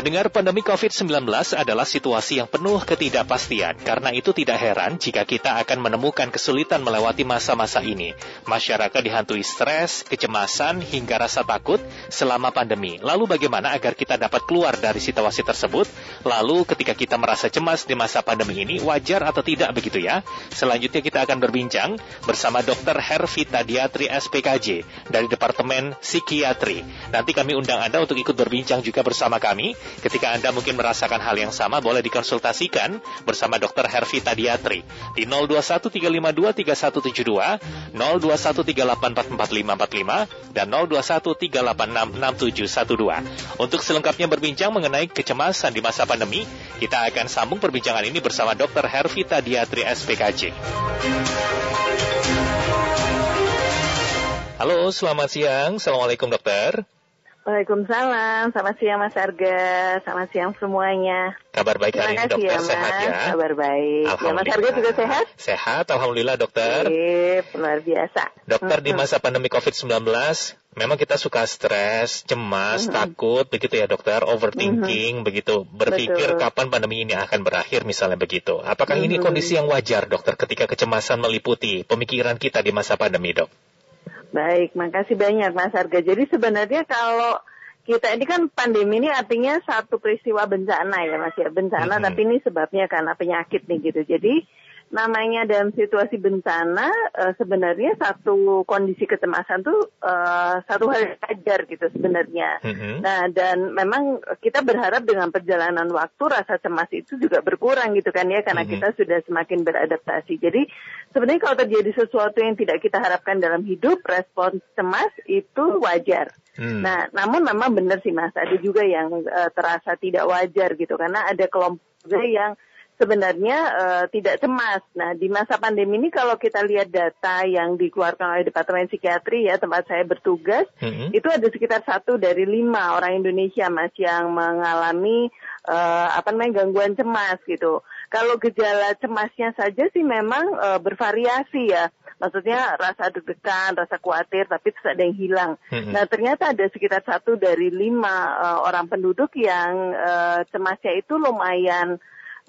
Pendengar pandemi COVID-19 adalah situasi yang penuh ketidakpastian. Karena itu tidak heran jika kita akan menemukan kesulitan melewati masa-masa ini. Masyarakat dihantui stres, kecemasan, hingga rasa takut selama pandemi. Lalu bagaimana agar kita dapat keluar dari situasi tersebut? Lalu ketika kita merasa cemas di masa pandemi ini, wajar atau tidak begitu ya? Selanjutnya kita akan berbincang bersama Dr. Hervita Diatri SPKJ dari Departemen Psikiatri. Nanti kami undang Anda untuk ikut berbincang juga bersama kami Ketika Anda mungkin merasakan hal yang sama, boleh dikonsultasikan bersama Dr. Hervita Diatri di 0213523172, 0213844545, dan 0213866712. Untuk selengkapnya berbincang mengenai kecemasan di masa pandemi, kita akan sambung perbincangan ini bersama Dr. Hervita Diatri SPKJ. Halo, selamat siang. Assalamualaikum dokter. Waalaikumsalam, selamat siang Mas Arga, selamat siang semuanya. Kabar baik hari ini dokter ya, sehat ya? Kabar baik. Ya Mas Arga juga sehat? Sehat, Alhamdulillah dokter. Sip, luar biasa. Dokter di masa pandemi COVID-19, memang kita suka stres, cemas, mm -hmm. takut, begitu ya dokter, overthinking, mm -hmm. begitu, berpikir Betul. kapan pandemi ini akan berakhir misalnya begitu. Apakah mm -hmm. ini kondisi yang wajar dokter ketika kecemasan meliputi pemikiran kita di masa pandemi dok? Baik, makasih banyak Mas Arga. Jadi sebenarnya kalau kita ini kan pandemi ini artinya satu peristiwa bencana ya Mas ya. Bencana mm -hmm. tapi ini sebabnya karena penyakit nih gitu. Jadi namanya dalam situasi bencana uh, sebenarnya satu kondisi kecemasan tuh uh, satu hal yang wajar gitu sebenarnya. Mm-hmm. Nah dan memang kita berharap dengan perjalanan waktu rasa cemas itu juga berkurang gitu kan ya karena mm-hmm. kita sudah semakin beradaptasi. Jadi sebenarnya kalau terjadi sesuatu yang tidak kita harapkan dalam hidup respon cemas itu wajar. Hmm. Nah, namun memang benar sih Mas, ada juga yang uh, terasa tidak wajar gitu karena ada kelompok yang sebenarnya uh, tidak cemas. Nah, di masa pandemi ini kalau kita lihat data yang dikeluarkan oleh Departemen Psikiatri ya tempat saya bertugas, mm-hmm. itu ada sekitar satu dari lima orang Indonesia mas yang mengalami uh, apa namanya gangguan cemas gitu. Kalau gejala cemasnya saja sih memang uh, bervariasi ya. Maksudnya rasa deg-degan, rasa khawatir, tapi terus ada yang hilang. Mm-hmm. Nah ternyata ada sekitar satu dari lima uh, orang penduduk yang uh, cemasnya itu lumayan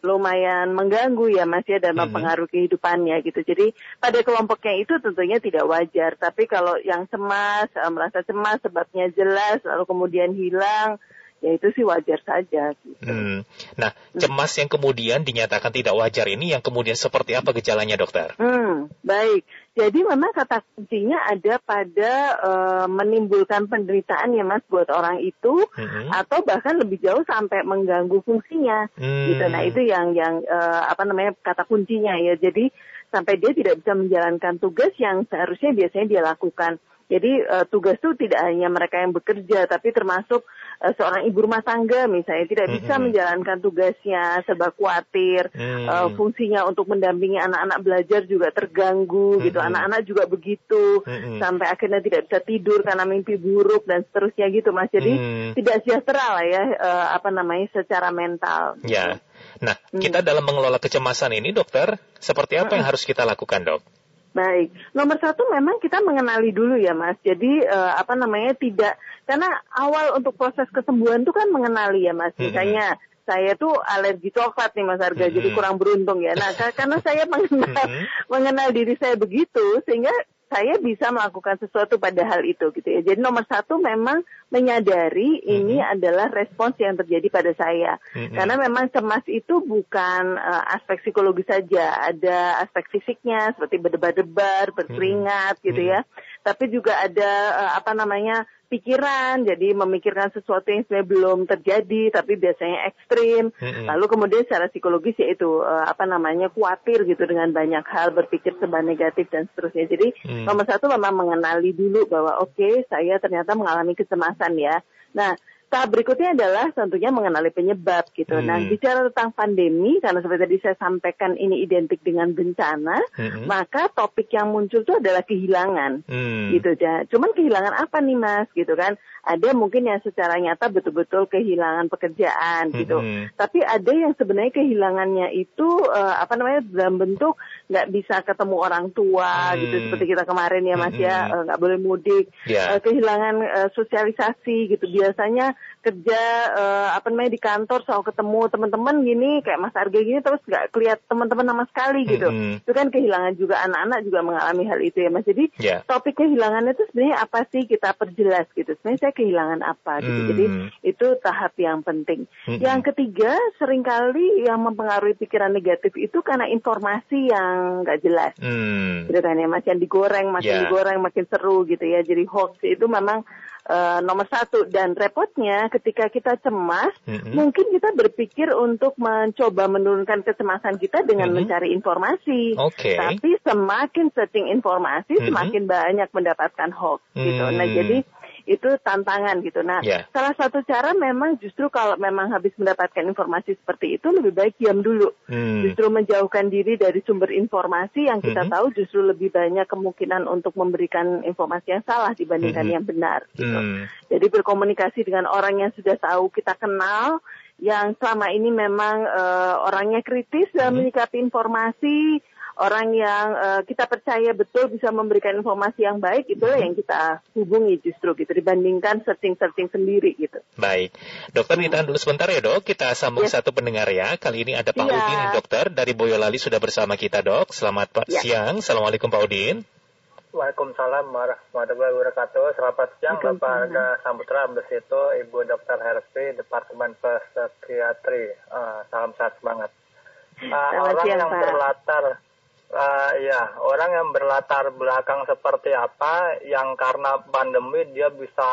lumayan mengganggu ya Mas ya dan mhm. mempengaruhi kehidupannya gitu. Jadi pada kelompoknya itu tentunya tidak wajar. Tapi kalau yang cemas, eh, merasa cemas sebabnya jelas lalu kemudian hilang, ya itu sih wajar saja. Gitu. Hmm. Nah, cemas yang kemudian dinyatakan tidak wajar ini yang kemudian seperti apa gejalanya dokter? Hmm, baik. Jadi memang kata kuncinya ada pada uh, menimbulkan penderitaan ya mas buat orang itu, hmm. atau bahkan lebih jauh sampai mengganggu fungsinya. Hmm. Gitu. Nah itu yang yang uh, apa namanya kata kuncinya ya. Jadi sampai dia tidak bisa menjalankan tugas yang seharusnya biasanya dia lakukan. Jadi uh, tugas itu tidak hanya mereka yang bekerja, tapi termasuk uh, seorang ibu rumah tangga misalnya tidak bisa mm-hmm. menjalankan tugasnya, sebab khawatir, mm-hmm. uh, fungsinya untuk mendampingi anak-anak belajar juga terganggu mm-hmm. gitu. Anak-anak juga begitu mm-hmm. sampai akhirnya tidak bisa tidur karena mimpi buruk dan seterusnya gitu, Mas. Jadi mm-hmm. tidak sejahtera lah ya uh, apa namanya secara mental. Ya. Nah, mm. kita dalam mengelola kecemasan ini, dokter, seperti apa yang harus kita lakukan, dok? Baik, nomor satu memang kita mengenali dulu ya mas. Jadi uh, apa namanya tidak karena awal untuk proses kesembuhan itu kan mengenali ya mas. Misalnya hmm. saya tuh alergi coklat nih Mas Arga, hmm. jadi kurang beruntung ya. Nah, karena saya mengenal hmm. mengenal diri saya begitu, sehingga saya bisa melakukan sesuatu pada hal itu gitu ya. Jadi nomor satu memang menyadari mm-hmm. ini adalah respons yang terjadi pada saya. Mm-hmm. Karena memang cemas itu bukan uh, aspek psikologis saja, ada aspek fisiknya seperti berdebar-debar, berkeringat mm-hmm. gitu ya. Tapi juga ada uh, apa namanya pikiran, jadi memikirkan sesuatu yang sebenarnya belum terjadi, tapi biasanya ekstrim. Mm-hmm. Lalu kemudian secara psikologis yaitu uh, apa namanya khawatir gitu dengan banyak hal, berpikir serba negatif dan seterusnya. Jadi mm. nomor satu memang mengenali dulu bahwa oke okay, saya ternyata mengalami kecemasan ya. Nah tahap berikutnya adalah tentunya mengenali penyebab gitu. Nah, hmm. Nah, bicara tentang pandemi karena seperti tadi saya sampaikan ini identik dengan bencana, hmm. maka topik yang muncul itu adalah kehilangan. Hmm. Gitu ya. Cuman kehilangan apa nih Mas gitu kan? Ada mungkin yang secara nyata betul-betul kehilangan pekerjaan gitu. Hmm. Tapi ada yang sebenarnya kehilangannya itu uh, apa namanya dalam bentuk nggak bisa ketemu orang tua hmm. gitu seperti kita kemarin ya Mas ya, hmm. ya nggak uh, boleh mudik, yeah. Ya. uh, kehilangan uh, sosialisasi gitu. Biasanya kerja uh, apa namanya di kantor selalu ketemu teman-teman gini kayak Mas Arga gini terus nggak kelihat teman-teman sama sekali gitu. Mm-hmm. Itu kan kehilangan juga anak-anak juga mengalami hal itu ya Mas. Jadi yeah. topik kehilangan itu sebenarnya apa sih kita perjelas gitu. Sebenarnya saya kehilangan apa gitu. Mm-hmm. Jadi itu tahap yang penting. Mm-hmm. Yang ketiga sering kali yang mempengaruhi pikiran negatif itu karena informasi yang nggak jelas. Mm. Gitu kan ya Mas yang digoreng, makin yeah. digoreng makin seru gitu ya. Jadi hoax itu memang uh, nomor satu dan repotnya ketika kita cemas mm-hmm. mungkin kita berpikir untuk mencoba menurunkan kecemasan kita dengan mm-hmm. mencari informasi okay. tapi semakin searching informasi mm-hmm. semakin banyak mendapatkan hoax mm-hmm. gitu nah mm. jadi itu tantangan gitu. Nah, yeah. salah satu cara memang justru kalau memang habis mendapatkan informasi seperti itu lebih baik diam dulu. Hmm. Justru menjauhkan diri dari sumber informasi yang kita hmm. tahu justru lebih banyak kemungkinan untuk memberikan informasi yang salah dibandingkan hmm. yang benar gitu. Hmm. Jadi berkomunikasi dengan orang yang sudah tahu kita kenal yang selama ini memang uh, orangnya kritis dalam hmm. menyikapi informasi orang yang uh, kita percaya betul bisa memberikan informasi yang baik itulah yang kita hubungi justru gitu dibandingkan searching-searching sendiri gitu. Baik, dokter ditahan dulu sebentar ya dok, kita sambung yes. satu pendengar ya. Kali ini ada Pak yeah. Udin dokter dari Boyolali sudah bersama kita dok. Selamat Pak yeah. siang, assalamualaikum Pak Udin. Waalaikumsalam warahmatullahi wabarakatuh. Selamat siang Bapak Harga Samputra itu Ibu Dr. Herfi Departemen Psikiatri. Uh, salam sehat semangat. Uh, orang siang, yang Pak. berlatar Uh, ya, orang yang berlatar belakang seperti apa yang karena pandemi dia bisa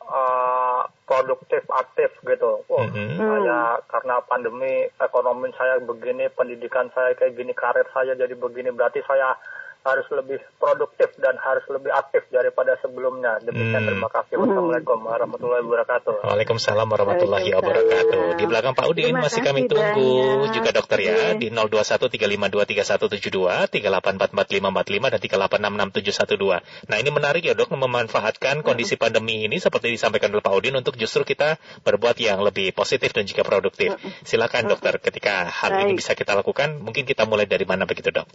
uh, produktif aktif gitu. Oh, mm-hmm. saya karena pandemi ekonomi saya begini, pendidikan saya kayak gini, karir saya jadi begini, berarti saya harus lebih produktif dan harus lebih aktif daripada sebelumnya. Demikian hmm. terima kasih. Wassalamualaikum warahmatullahi wabarakatuh. Waalaikumsalam warahmatullahi wabarakatuh. Di belakang Pak Udin masih kami tunggu banyak. juga dokter ya di 0213523172, 3844545 dan 3866712. Nah ini menarik ya dok memanfaatkan kondisi pandemi ini seperti disampaikan oleh Pak Udin untuk justru kita berbuat yang lebih positif dan juga produktif. Silakan dokter ketika hal ini bisa kita lakukan mungkin kita mulai dari mana begitu dok?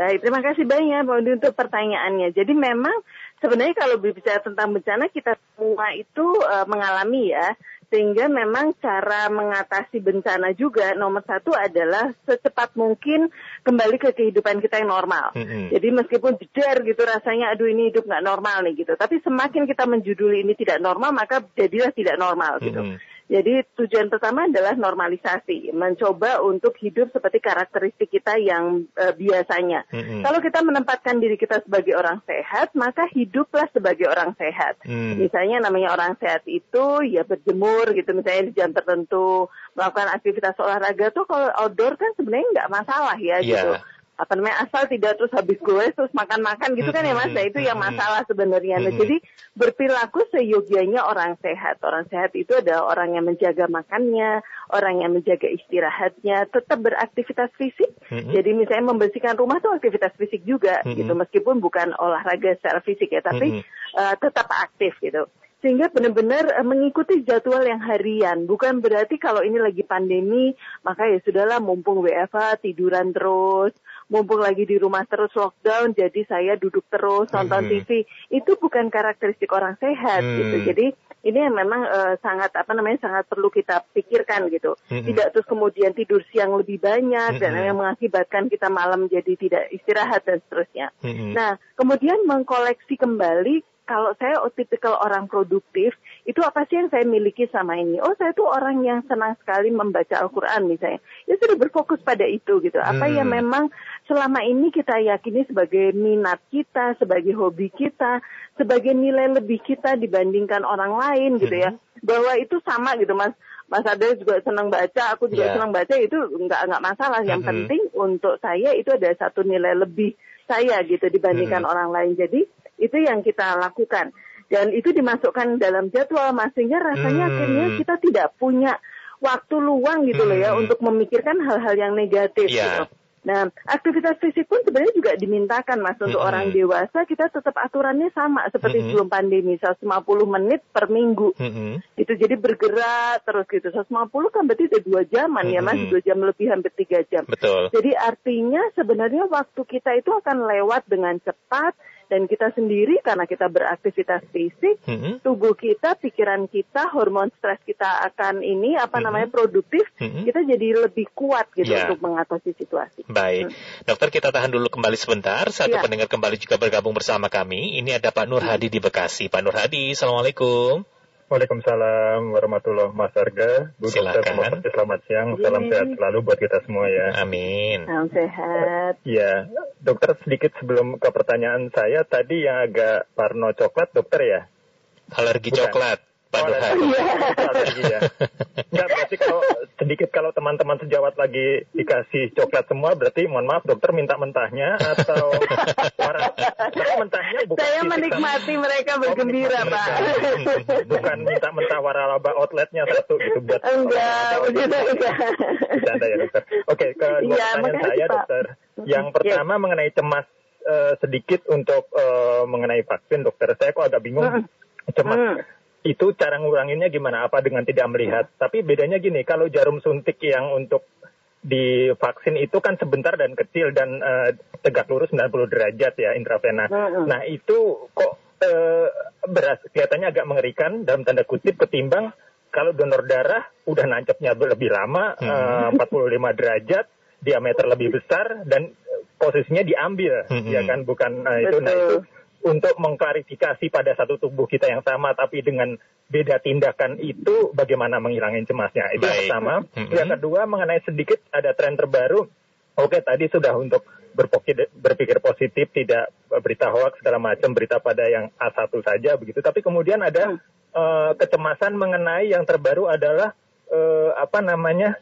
Baik, terima kasih banyak Pak Udi untuk pertanyaannya. Jadi memang sebenarnya kalau berbicara tentang bencana kita semua itu uh, mengalami ya, sehingga memang cara mengatasi bencana juga nomor satu adalah secepat mungkin kembali ke kehidupan kita yang normal. Mm-hmm. Jadi meskipun jeder gitu rasanya, aduh ini hidup nggak normal nih gitu. Tapi semakin kita menjuduli ini tidak normal, maka jadilah tidak normal gitu. Mm-hmm. Jadi tujuan pertama adalah normalisasi, mencoba untuk hidup seperti karakteristik kita yang uh, biasanya. Mm-hmm. Kalau kita menempatkan diri kita sebagai orang sehat, maka hiduplah sebagai orang sehat. Mm. Misalnya namanya orang sehat itu ya berjemur gitu, misalnya di jam tertentu, melakukan aktivitas olahraga tuh kalau outdoor kan sebenarnya nggak masalah ya yeah. gitu apa namanya asal tidak terus habis gue terus makan-makan gitu kan ya mas? Nah itu yang masalah sebenarnya. Nah, jadi berperilaku seyogianya orang sehat. Orang sehat itu adalah orang yang menjaga makannya orang yang menjaga istirahatnya tetap beraktivitas fisik. Jadi misalnya membersihkan rumah tuh aktivitas fisik juga gitu. Meskipun bukan olahraga secara fisik ya tapi uh, tetap aktif gitu. Sehingga benar-benar uh, mengikuti jadwal yang harian. Bukan berarti kalau ini lagi pandemi, maka ya sudahlah mumpung WFH tiduran terus, mumpung lagi di rumah terus lockdown, jadi saya duduk terus nonton hmm. TV. Itu bukan karakteristik orang sehat hmm. gitu. Jadi ini yang memang uh, sangat apa namanya sangat perlu kita pikirkan gitu. Hmm. Tidak terus kemudian tidur siang lebih banyak hmm. dan yang mengakibatkan kita malam jadi tidak istirahat dan seterusnya. Hmm. Nah, kemudian mengkoleksi kembali kalau saya tipikal orang produktif, itu apa sih yang saya miliki sama ini? Oh, saya tuh orang yang senang sekali membaca Al-Quran misalnya. Ya sudah berfokus pada itu gitu. Apa hmm. yang memang selama ini kita yakini sebagai minat kita, sebagai hobi kita, sebagai nilai lebih kita dibandingkan orang lain gitu ya. Hmm. Bahwa itu sama gitu mas. Mas Ade juga senang baca, aku juga yeah. senang baca itu nggak nggak masalah. Yang -hmm. penting untuk saya itu ada satu nilai lebih saya gitu dibandingkan -hmm. orang lain. Jadi itu yang kita lakukan. Dan itu dimasukkan dalam jadwal sehingga rasanya hmm. akhirnya kita tidak punya waktu luang gitu hmm. loh ya hmm. untuk memikirkan hal-hal yang negatif yeah. gitu. Nah, aktivitas fisik pun sebenarnya juga dimintakan Mas untuk mm -hmm. orang dewasa kita tetap aturannya sama seperti mm -hmm. sebelum pandemi 150 menit per minggu. Mm -hmm. Itu jadi bergerak terus gitu. 150 kan berarti udah dua jaman mm -hmm. ya Mas, dua jam lebih hampir tiga jam. Betul. Jadi artinya sebenarnya waktu kita itu akan lewat dengan cepat dan kita sendiri karena kita beraktivitas fisik, Mm-mm. tubuh kita, pikiran kita, hormon stres kita akan ini apa Mhm. namanya produktif, Mm-mm. kita jadi lebih kuat gitu Ya. untuk mengatasi situasi. Baik, dokter kita tahan dulu kembali sebentar. Satu Ya. pendengar kembali juga bergabung bersama kami. Ini ada Pak Nur Hadi di Bekasi. Pak Nur Hadi, assalamualaikum. Waalaikumsalam warahmatullahi Mas Arga, Bu Silakan. Dokter selamat siang, salam Iya. sehat selalu buat kita semua ya. Amin. Salam sehat. Iya, dokter sedikit sebelum ke pertanyaan saya tadi yang agak parno coklat dokter ya? Alergi Bukan. coklat, Pak Oh, Hadi. alergi. Ya. Enggak, berarti kalau sedikit kalau teman-teman sejawat lagi dikasih coklat semua, berarti mohon maaf dokter minta mentahnya atau warna. Tapi mentahnya bukan Saya fisik menikmati mereka Oh, bergembira, menikmati Pak. mereka. Bukan minta mentah waralaba outletnya satu gitu buat Enggak, begitu enggak. Bercanda ya dokter. Oke, ke dua Iya, pertanyaan makasih, saya Pak. dokter. Yang Iya. pertama mengenai cemas eh, sedikit untuk eh, mengenai vaksin dokter. Saya kok agak bingung Mm. cemas. Hmm. Itu cara nguranginnya gimana? Apa dengan tidak melihat? Tapi bedanya gini, kalau jarum suntik yang untuk di vaksin itu kan sebentar dan kecil dan eh, tegak lurus 90 derajat ya intravena. Mm-mm. Nah itu kok eh, beras kelihatannya agak mengerikan dalam tanda kutip ketimbang kalau donor darah udah nancapnya lebih lama Hmm. eh, 45 derajat diameter lebih besar dan posisinya diambil Hmm. ya kan bukan eh, itu nah Betul. itu untuk mengklarifikasi pada satu tubuh kita yang sama tapi dengan beda tindakan itu bagaimana menghilangin cemasnya. Itu yang pertama. Mhm. yang kedua mengenai sedikit ada tren terbaru. Oke tadi sudah untuk berpikir, berpikir positif tidak berita hoax segala macam berita pada yang A1 saja begitu. Tapi kemudian ada eh, kecemasan mengenai yang terbaru adalah eh, apa namanya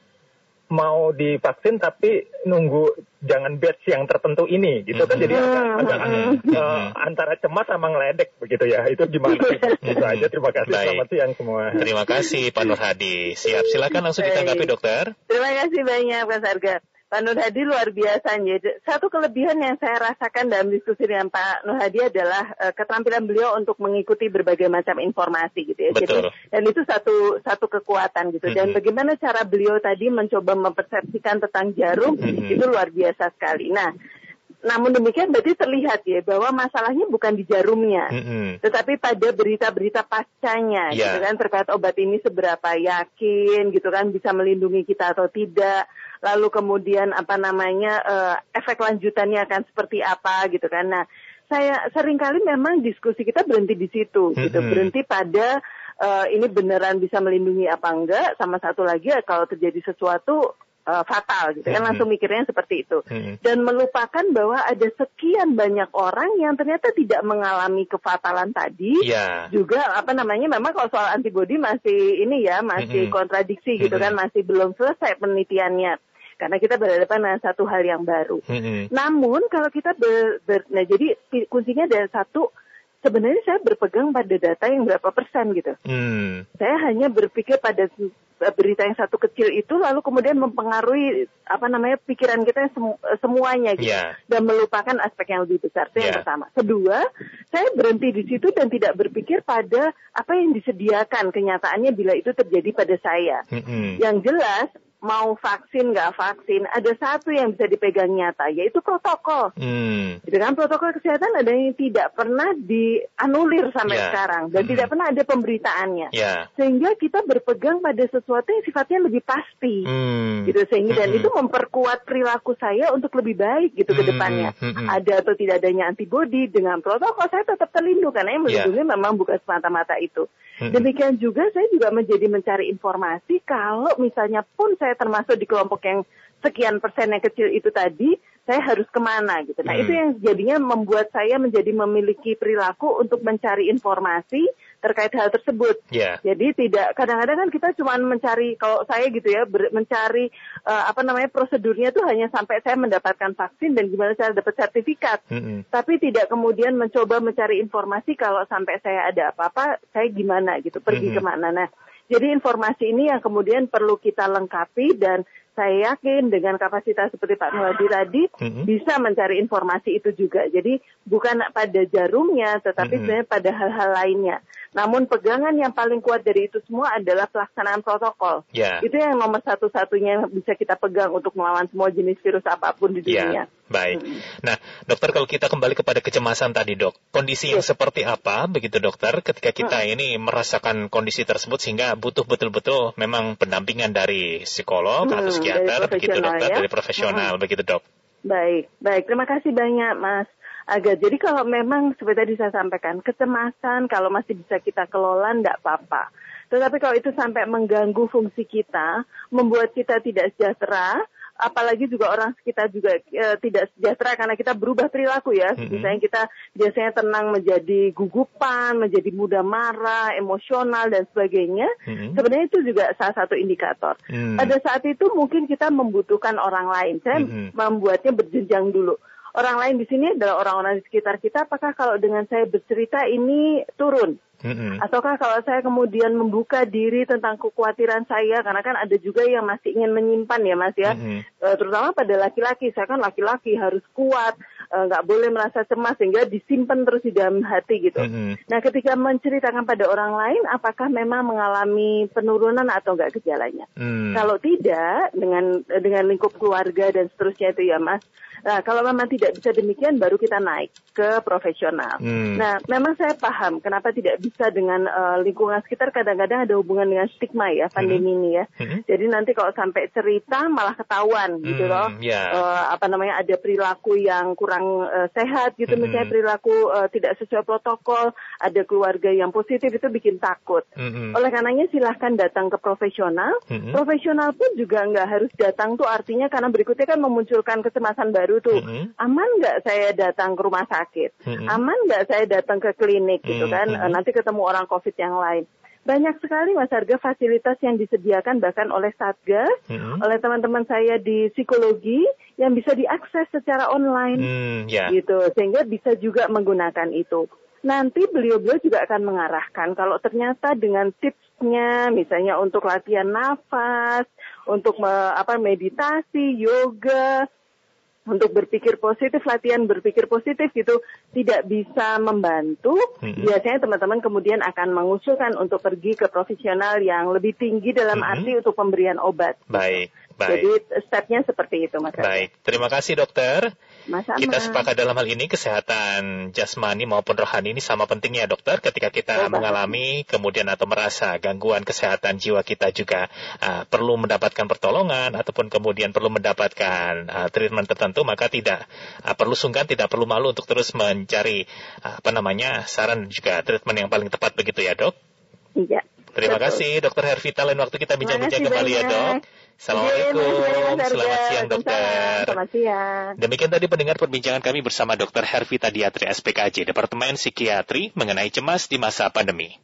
mau divaksin tapi nunggu jangan batch yang tertentu ini gitu kan jadi agak, Hmm. agak Hmm. eh, antara cemas sama ngeledek begitu ya itu gimana itu aja terima kasih Baik. selamat siang semua Terima kasih Pak Nur Hadi. Siap, silakan langsung ditanggapi dokter. Terima kasih banyak Mas Arga. Pak Nur Hadi luar biasa. Jadi, satu kelebihan yang saya rasakan dalam diskusi dengan Pak Nur Hadi adalah eh, keterampilan beliau untuk mengikuti berbagai macam informasi gitu ya. Betul. Jadi, dan itu satu satu kekuatan gitu. Dan Mhm. bagaimana cara beliau tadi mencoba mempersepsikan tentang jarum Mhm. itu luar biasa sekali. Nah, namun demikian berarti terlihat ya bahwa masalahnya bukan di jarumnya Mm-mm. tetapi pada berita-berita pascanya Ya. gitu kan terkait obat ini seberapa yakin gitu kan bisa melindungi kita atau tidak lalu kemudian apa namanya eh, efek lanjutannya akan seperti apa gitu kan nah saya sering kali memang diskusi kita berhenti di situ gitu berhenti pada eh, ini beneran bisa melindungi apa enggak sama satu lagi ya, kalau terjadi sesuatu fatal gitu kan Mm-mm. langsung mikirnya seperti itu Mm-mm. dan melupakan bahwa ada sekian banyak orang yang ternyata tidak mengalami kefatalan tadi Ya. juga apa namanya memang kalau soal antibodi masih ini ya masih Mm-mm. kontradiksi gitu Mm-mm. kan masih belum selesai penelitiannya karena kita berhadapan dengan satu hal yang baru. Mm-mm. Namun kalau kita ber, ber- nah jadi kuncinya ada satu sebenarnya saya berpegang pada data yang berapa persen gitu. Hmm. Saya hanya berpikir pada s- berita yang satu kecil itu lalu kemudian mempengaruhi apa namanya pikiran kita yang semu- semuanya gitu Ya. dan melupakan aspek yang lebih besar. Itu yang Ya. pertama. Kedua, saya berhenti di situ dan tidak berpikir pada apa yang disediakan kenyataannya bila itu terjadi pada saya. Mm-mm. Yang jelas mau vaksin nggak vaksin ada satu yang bisa dipegang nyata yaitu protokol. Hmm. Gitu kan protokol kesehatan ada yang tidak pernah dianulir sampai Ya. sekarang dan Mm-mm. tidak pernah ada pemberitaannya. Ya. Sehingga kita berpegang pada sesuatu yang sifatnya lebih pasti Hmm. gitu sehingga dan Mm-mm. itu memperkuat perilaku saya untuk lebih baik gitu ke Mm-mm. depannya. Mm-mm. Ada atau tidak adanya antibodi dengan protokol saya tetap terlindung karena yang Ya. melindungi memang bukan semata-mata itu. Demikian juga saya juga menjadi mencari informasi kalau misalnya pun saya termasuk di kelompok yang sekian persen yang kecil itu tadi, saya harus ke mana gitu. Nah Hmm. itu yang jadinya membuat saya menjadi memiliki perilaku untuk mencari informasi terkait hal tersebut. Ya. Jadi tidak kadang-kadang kan kita cuma mencari kalau saya gitu ya ber- mencari eh, apa namanya prosedurnya tuh hanya sampai saya mendapatkan vaksin dan gimana saya dapat sertifikat. Mm-mm. Tapi tidak kemudian mencoba mencari informasi kalau sampai saya ada apa-apa saya gimana gitu pergi Mhm. ke mana. Nah jadi informasi ini yang kemudian perlu kita lengkapi dan saya yakin dengan kapasitas seperti Pak Nuwadi tadi Mhm. bisa mencari informasi itu juga. Jadi bukan pada jarumnya, tetapi Mhm. sebenarnya pada hal-hal lainnya. Namun pegangan yang paling kuat dari itu semua adalah pelaksanaan protokol. Ya. Itu yang nomor satu-satunya yang bisa kita pegang untuk melawan semua jenis virus apa pun di Ya, dunia. baik. Nah, dokter kalau kita kembali kepada kecemasan tadi, dok, kondisi yang Ya. seperti apa, begitu dokter, ketika kita ini merasakan kondisi tersebut sehingga butuh betul-betul memang pendampingan dari psikolog Hmm, atau dari psikiater, begitu profesional dokter, ya. dari profesional, begitu dok. Baik, baik. Terima kasih banyak, Mas. Aga, jadi kalau memang seperti tadi saya sampaikan, kecemasan kalau masih bisa kita kelola, enggak apa-apa. Tetapi kalau itu sampai mengganggu fungsi kita, membuat kita tidak sejahtera, apalagi juga orang sekitar juga eh, tidak sejahtera karena kita berubah perilaku ya. Mhm. Misalnya kita biasanya tenang menjadi gugupan, menjadi mudah marah, emosional dan sebagainya. Mhm. Sebenarnya itu juga salah satu indikator. Hmm. Pada saat itu mungkin kita membutuhkan orang lain. Saya Mhm. membuatnya berjenjang dulu. Orang lain di sini adalah orang-orang di sekitar kita. Apakah kalau dengan saya bercerita ini turun? Mhm. Ataukah kalau saya kemudian membuka diri tentang kekhawatiran saya, karena kan ada juga yang masih ingin menyimpan ya mas ya, Mhm. Eh, terutama pada laki-laki. Saya kan laki-laki harus kuat, eh, nggak boleh merasa cemas sehingga disimpan terus di dalam hati gitu. Mhm. Nah ketika menceritakan pada orang lain, apakah memang mengalami penurunan atau enggak gejalanya? Hmm. Kalau tidak dengan dengan lingkup keluarga dan seterusnya itu ya Mas. Nah, kalau memang tidak bisa demikian baru kita naik ke profesional. Hmm. Nah, memang saya paham kenapa tidak bisa dengan eh, lingkungan sekitar kadang-kadang ada hubungan dengan stigma ya pandemi ini ya. Mhm. Jadi nanti kalau sampai cerita malah ketahuan gitu Hmm, loh. ya. Eh, apa namanya ada perilaku yang kurang eh, sehat gitu Mhm. misalnya perilaku eh, tidak sesuai protokol, ada keluarga yang positif itu bikin takut. Mhm. Oleh karenanya silahkan datang ke profesional. Mhm. Profesional pun juga nggak harus datang tuh artinya karena berikutnya kan memunculkan kecemasan baru tuh. Mhm. Aman nggak saya datang ke rumah sakit? Mhm. Aman nggak saya datang ke klinik gitu Mhm. kan? Eh, Nanti ketemu orang COVID yang lain. Banyak sekali Mas Harga fasilitas yang disediakan bahkan oleh Satgas, Mhm. oleh teman-teman saya di psikologi yang bisa diakses secara online Hmm, ya. gitu sehingga bisa juga menggunakan itu nanti beliau-beliau juga akan mengarahkan kalau ternyata dengan tipsnya misalnya untuk latihan nafas untuk me- apa meditasi yoga untuk berpikir positif latihan berpikir positif gitu tidak bisa membantu Mhm. biasanya teman-teman kemudian akan mengusulkan untuk pergi ke profesional yang lebih tinggi dalam Mhm. arti untuk pemberian obat Baik, jadi baik. stepnya seperti itu mas Baik, terima kasih dokter. Mas Kita sepakat dalam hal ini kesehatan jasmani maupun rohani ini sama pentingnya dokter ketika kita Oh, mengalami kemudian atau merasa gangguan kesehatan jiwa kita juga uh, perlu mendapatkan pertolongan ataupun kemudian perlu mendapatkan uh, treatment tertentu maka tidak uh, perlu sungkan tidak perlu malu untuk terus mencari uh, apa namanya saran juga treatment yang paling tepat begitu ya dok. iya Terima Betul. kasih dokter Hervita lain waktu kita bincang-bincang kembali ya banyak. dok. Assalamualaikum. Selamat siang dokter. Selamat siang. Demikian tadi pendengar perbincangan kami bersama Dr. Hervita Diatri SPKJ, Departemen Psikiatri mengenai cemas di masa pandemi.